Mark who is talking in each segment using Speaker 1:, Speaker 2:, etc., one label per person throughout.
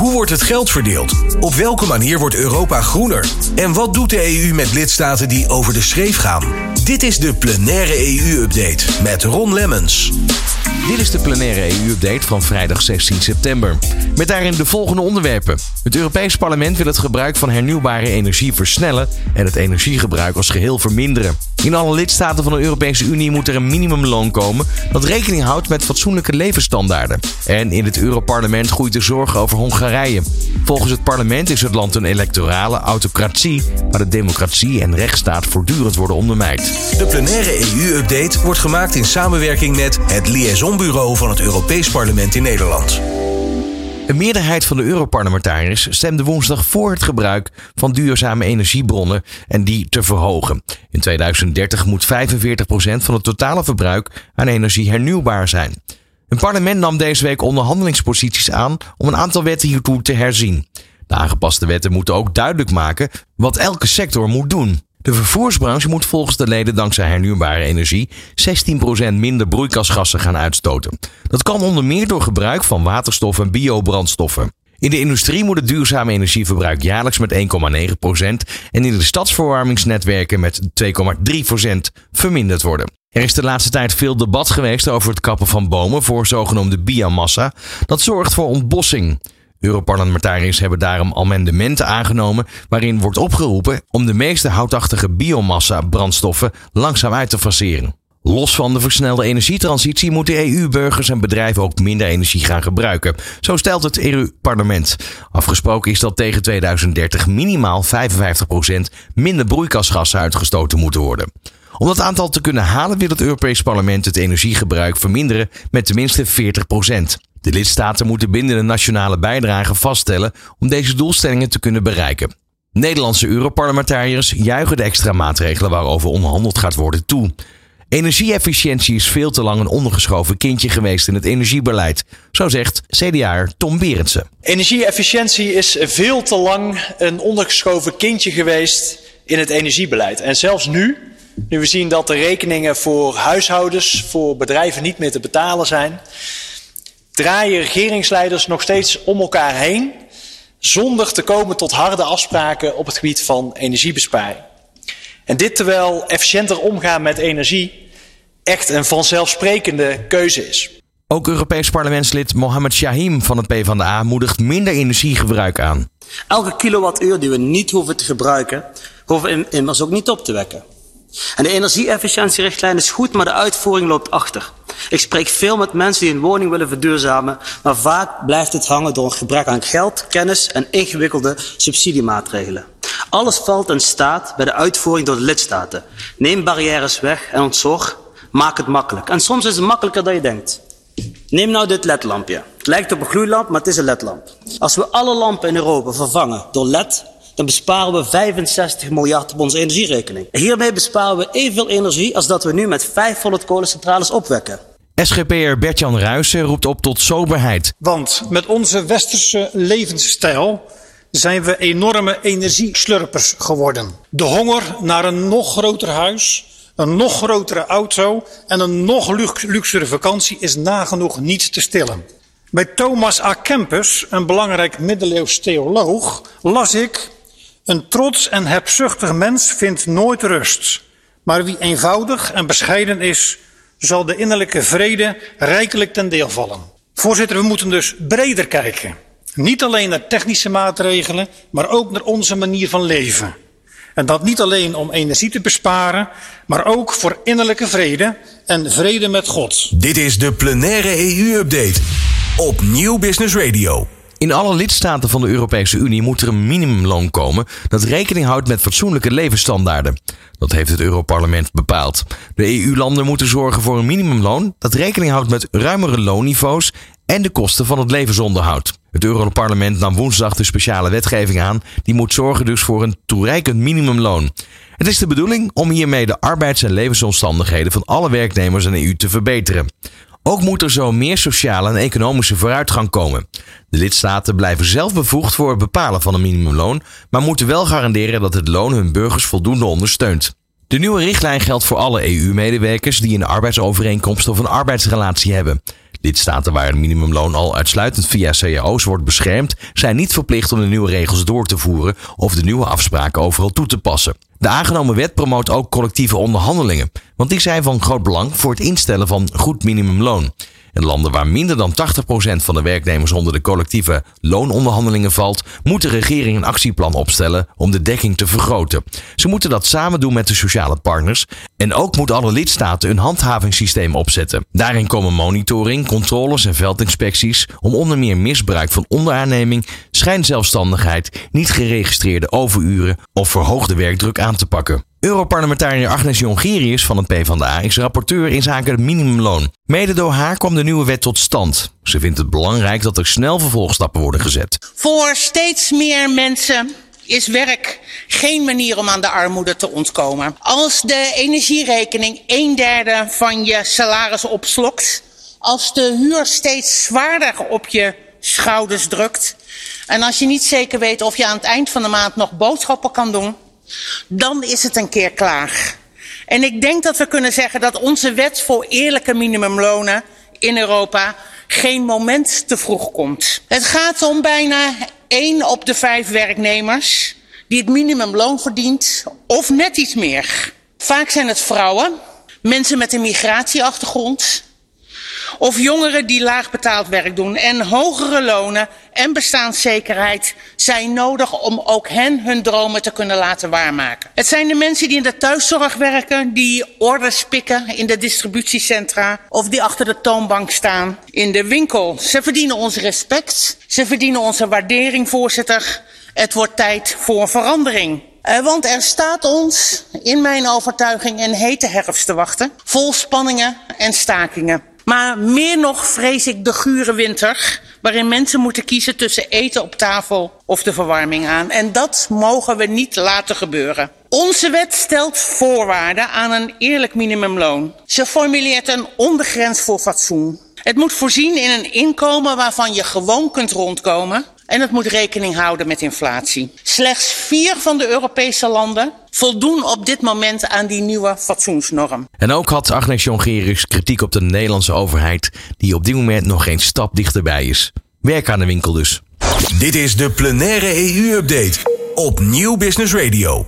Speaker 1: Hoe wordt het geld verdeeld? Op welke manier wordt Europa groener? En wat doet de EU met lidstaten die over de schreef gaan? Dit is de plenaire EU-update met Ron Lemmens.
Speaker 2: Dit is de plenaire EU-update van vrijdag 16 september. Met daarin de volgende onderwerpen. Het Europees Parlement wil het gebruik van hernieuwbare energie versnellen en het energiegebruik als geheel verminderen. In alle lidstaten van de Europese Unie moet er een minimumloon komen dat rekening houdt met fatsoenlijke levensstandaarden. En in het Europarlement groeit de zorg over Hongarije. Volgens het parlement is het land een electorale autocratie, waar de democratie en rechtsstaat voortdurend worden ondermijnd.
Speaker 1: De plenaire EU-update wordt gemaakt in samenwerking met het liaisonbureau van het Europees Parlement in Nederland.
Speaker 2: Een meerderheid van de Europarlementariërs stemde woensdag voor het gebruik van duurzame energiebronnen en die te verhogen. In 2030 moet 45% van het totale verbruik aan energie hernieuwbaar zijn. Een parlement nam deze week onderhandelingsposities aan om een aantal wetten hiertoe te herzien. De aangepaste wetten moeten ook duidelijk maken wat elke sector moet doen. De vervoersbranche moet volgens de leden dankzij hernieuwbare energie 16% minder broeikasgassen gaan uitstoten. Dat kan onder meer door gebruik van waterstof en biobrandstoffen. In de industrie moet het duurzame energieverbruik jaarlijks met 1,9% en in de stadsverwarmingsnetwerken met 2,3% verminderd worden. Er is de laatste tijd veel debat geweest over het kappen van bomen voor zogenoemde biomassa. Dat zorgt voor ontbossing. Europarlementariërs hebben daarom amendementen aangenomen waarin wordt opgeroepen om de meeste houtachtige biomassa-brandstoffen langzaam uit te faseren. Los van de versnelde energietransitie moeten EU-burgers en bedrijven ook minder energie gaan gebruiken. Zo stelt het EU-parlement. Afgesproken is dat tegen 2030 minimaal 55% minder broeikasgassen uitgestoten moeten worden. Om dat aantal te kunnen halen wil het Europees Parlement het energiegebruik verminderen met tenminste 40%. De lidstaten moeten binnen de nationale bijdrage vaststellen om deze doelstellingen te kunnen bereiken. Nederlandse Europarlementariërs juichen de extra maatregelen waarover onderhandeld gaat worden toe. Energieefficiëntie is veel te lang een ondergeschoven kindje geweest in het energiebeleid, zo zegt CDA Tom Berendsen.
Speaker 3: Energieefficiëntie is veel te lang een ondergeschoven kindje geweest in het energiebeleid. En zelfs nu, nu we zien dat de rekeningen voor huishoudens, voor bedrijven niet meer te betalen zijn, draaien regeringsleiders nog steeds om elkaar heen zonder te komen tot harde afspraken op het gebied van energiebesparing. En dit terwijl efficiënter omgaan met energie echt een vanzelfsprekende keuze is.
Speaker 2: Ook Europees parlementslid Mohammed Shahim van het PvdA moedigt minder energiegebruik aan.
Speaker 4: Elke kilowattuur die we niet hoeven te gebruiken, hoeven we immers ook niet op te wekken. En de energieefficiëntierichtlijn is goed, maar de uitvoering loopt achter. Ik spreek veel met mensen die een woning willen verduurzamen, maar vaak blijft het hangen door een gebrek aan geld, kennis en ingewikkelde subsidiemaatregelen. Alles valt en staat bij de uitvoering door de lidstaten. Neem barrières weg en ontzorg, maak het makkelijk. En soms is het makkelijker dan je denkt. Neem nou dit ledlampje. Het lijkt op een gloeilamp, maar het is een ledlamp. Als we alle lampen in Europa vervangen door led, dan besparen we 65 miljard op onze energierekening. Hiermee besparen we evenveel energie als dat we nu met 500 kolencentrales opwekken.
Speaker 2: SGP'er Bertjan Ruijsen roept op tot soberheid.
Speaker 5: Want met onze westerse levensstijl zijn we enorme energieslurpers geworden. De honger naar een nog groter huis, een nog grotere auto en een nog luxere vakantie is nagenoeg niet te stillen. Bij Thomas A. Kempis, een belangrijk middeleeuws theoloog, las ik een trots en hebzuchtig mens vindt nooit rust. Maar wie eenvoudig en bescheiden is, zal de innerlijke vrede rijkelijk ten deel vallen. Voorzitter, we moeten dus breder kijken. Niet alleen naar technische maatregelen, maar ook naar onze manier van leven. En dat niet alleen om energie te besparen, maar ook voor innerlijke vrede en vrede met God.
Speaker 1: Dit is de plenaire EU-update op Nieuw Business Radio.
Speaker 2: In alle lidstaten van de Europese Unie moet er een minimumloon komen dat rekening houdt met fatsoenlijke levensstandaarden. Dat heeft het Europarlement bepaald. De EU-landen moeten zorgen voor een minimumloon dat rekening houdt met ruimere loonniveaus en de kosten van het levensonderhoud. Het Europarlement nam woensdag de speciale wetgeving aan die moet zorgen dus voor een toereikend minimumloon. Het is de bedoeling om hiermee de arbeids- en levensomstandigheden van alle werknemers in de EU te verbeteren. Ook moet er zo meer sociale en economische vooruitgang komen. De lidstaten blijven zelf bevoegd voor het bepalen van een minimumloon, maar moeten wel garanderen dat het loon hun burgers voldoende ondersteunt. De nieuwe richtlijn geldt voor alle EU-medewerkers die een arbeidsovereenkomst of een arbeidsrelatie hebben. Lidstaten waar een minimumloon al uitsluitend via cao's wordt beschermd, zijn niet verplicht om de nieuwe regels door te voeren of de nieuwe afspraken overal toe te passen. De aangenomen wet promoot ook collectieve onderhandelingen, want die zijn van groot belang voor het instellen van goed minimumloon. In landen waar minder dan 80% van de werknemers onder de collectieve loononderhandelingen valt, moet de regering een actieplan opstellen om de dekking te vergroten. Ze moeten dat samen doen met de sociale partners en ook moeten alle lidstaten een handhavingssysteem opzetten. Daarin komen monitoring, controles en veldinspecties om onder meer misbruik van onderaanneming, schijnzelfstandigheid, niet geregistreerde overuren of verhoogde werkdruk aan te pakken. Europarlementariër Agnes Jongerius van het PvdA is rapporteur in zaken het minimumloon. Mede door haar kwam de nieuwe wet tot stand. Ze vindt het belangrijk dat er snel vervolgstappen worden gezet.
Speaker 6: Voor steeds meer mensen is werk geen manier om aan de armoede te ontkomen. Als de energierekening een derde van je salaris opslokt, als de huur steeds zwaarder op je schouders drukt en als je niet zeker weet of je aan het eind van de maand nog boodschappen kan doen, dan is het een keer klaar. En ik denk dat we kunnen zeggen dat onze wet voor eerlijke minimumlonen in Europa geen moment te vroeg komt. Het gaat om bijna één op de vijf werknemers die het minimumloon verdient of net iets meer. Vaak zijn het vrouwen, mensen met een migratieachtergrond, of jongeren die laag betaald werk doen. En hogere lonen en bestaanszekerheid zijn nodig om ook hen hun dromen te kunnen laten waarmaken. Het zijn de mensen die in de thuiszorg werken, die orders pikken in de distributiecentra of die achter de toonbank staan in de winkel. Ze verdienen ons respect, ze verdienen onze waardering, voorzitter. Het wordt tijd voor verandering. Uh, want er staat ons, in mijn overtuiging, een hete herfst te wachten. Vol spanningen en stakingen. Maar meer nog vrees ik de gure winter, waarin mensen moeten kiezen tussen eten op tafel of de verwarming aan. En dat mogen we niet laten gebeuren. Onze wet stelt voorwaarden aan een eerlijk minimumloon. Ze formuleert een ondergrens voor fatsoen. Het moet voorzien in een inkomen waarvan je gewoon kunt rondkomen. En het moet rekening houden met inflatie. Slechts vier van de Europese landen voldoen op dit moment aan die nieuwe fatsoensnorm.
Speaker 2: En ook had Agnes Jongerius kritiek op de Nederlandse overheid, die op dit moment nog geen stap dichterbij is. Werk aan de winkel dus.
Speaker 1: Dit is de plenaire EU-update op Nieuw Business Radio.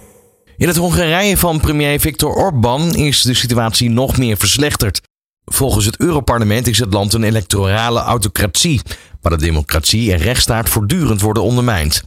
Speaker 2: In het Hongarije van premier Viktor Orbán is de situatie nog meer verslechterd. Volgens het Europarlement is het land een electorale autocratie, waar de democratie en rechtsstaat voortdurend worden ondermijnd.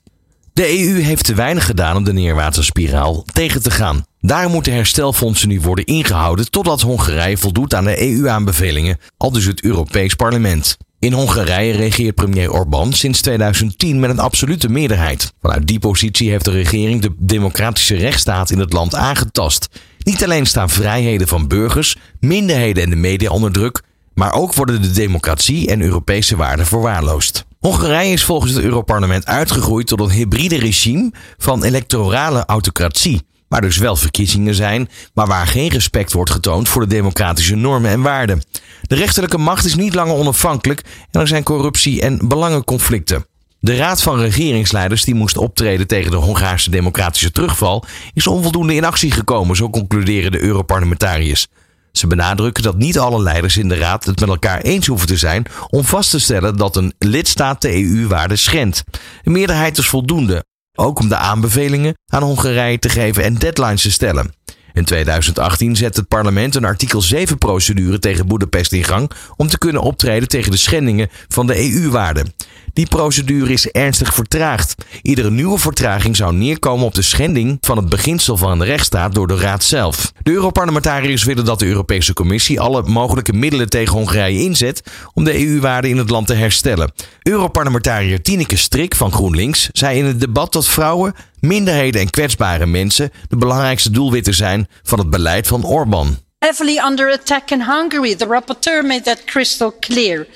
Speaker 2: De EU heeft te weinig gedaan om de neerwaartse spiraal tegen te gaan. Daar moeten herstelfondsen nu worden ingehouden totdat Hongarije voldoet aan de EU-aanbevelingen, al dus het Europees Parlement. In Hongarije regeert premier Orbán sinds 2010 met een absolute meerderheid. Vanuit die positie heeft de regering de democratische rechtsstaat in het land aangetast. Niet alleen staan vrijheden van burgers, minderheden en de media onder druk, maar ook worden de democratie en Europese waarden verwaarloosd. Hongarije is volgens het Europarlement uitgegroeid tot een hybride regime van electorale autocratie. Waar dus wel verkiezingen zijn, maar waar geen respect wordt getoond voor de democratische normen en waarden. De rechterlijke macht is niet langer onafhankelijk en er zijn corruptie en belangenconflicten. De Raad van Regeringsleiders, die moest optreden tegen de Hongaarse democratische terugval, is onvoldoende in actie gekomen, zo concluderen de Europarlementariërs. Ze benadrukken dat niet alle leiders in de Raad het met elkaar eens hoeven te zijn om vast te stellen dat een lidstaat de EU-waarden schendt. Een meerderheid is voldoende, ook om de aanbevelingen aan Hongarije te geven en deadlines te stellen. In 2018 zet het parlement een artikel 7-procedure tegen Boedapest in gang om te kunnen optreden tegen de schendingen van de EU-waarden. Die procedure is ernstig vertraagd. Iedere nieuwe vertraging zou neerkomen op de schending van het beginsel van de rechtsstaat door de Raad zelf. De Europarlementariërs willen dat de Europese Commissie alle mogelijke middelen tegen Hongarije inzet om de EU-waarden in het land te herstellen. Europarlementariër Tineke Strik van GroenLinks zei in het debat dat vrouwen, minderheden en kwetsbare mensen de belangrijkste doelwitten zijn van het beleid van Orbán.
Speaker 7: Heavily under attack in Hungary. The rapporteur made that crystal clear.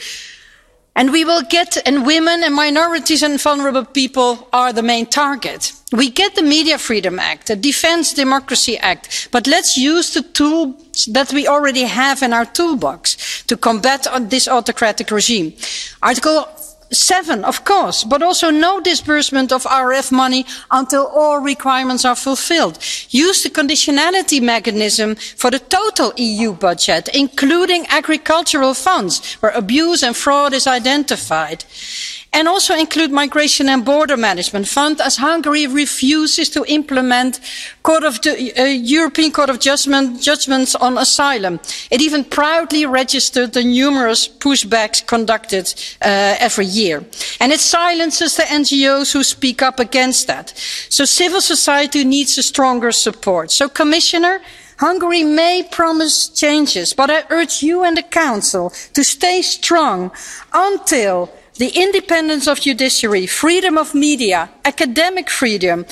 Speaker 7: And we will get, and women and minorities and vulnerable people are the main target. We get the Media Freedom Act, the Defense Democracy Act, but let's use the tools that we already have in our toolbox to combat this autocratic regime. Article seven, of course, but also no disbursement of RF money until all requirements are fulfilled. Use the conditionality mechanism for the total EU budget, including agricultural funds where abuse and fraud is identified and also include migration and border management fund as Hungary refuses to implement the, uh, European Court of Judgment, judgments on asylum. It even proudly registered the numerous pushbacks conducted uh, every year. And it silences the NGOs who speak up against that. So civil society needs a stronger support. So Commissioner, Hungary may promise changes, but I urge you and the Council to stay strong until the independence of judiciary, freedom of media, academic freedom,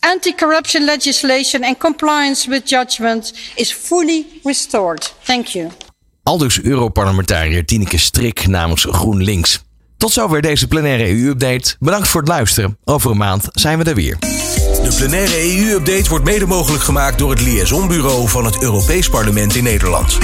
Speaker 7: anti-corruption legislation and compliance with judgment is fully restored. Thank you.
Speaker 2: Aldus Europarlementariër Tineke Strik namens GroenLinks. Tot zover deze plenaire EU-update. Bedankt voor het luisteren. Over een maand zijn we er weer.
Speaker 1: De plenaire EU-update wordt mede mogelijk gemaakt door het Liaisonbureau van het Europees Parlement in Nederland.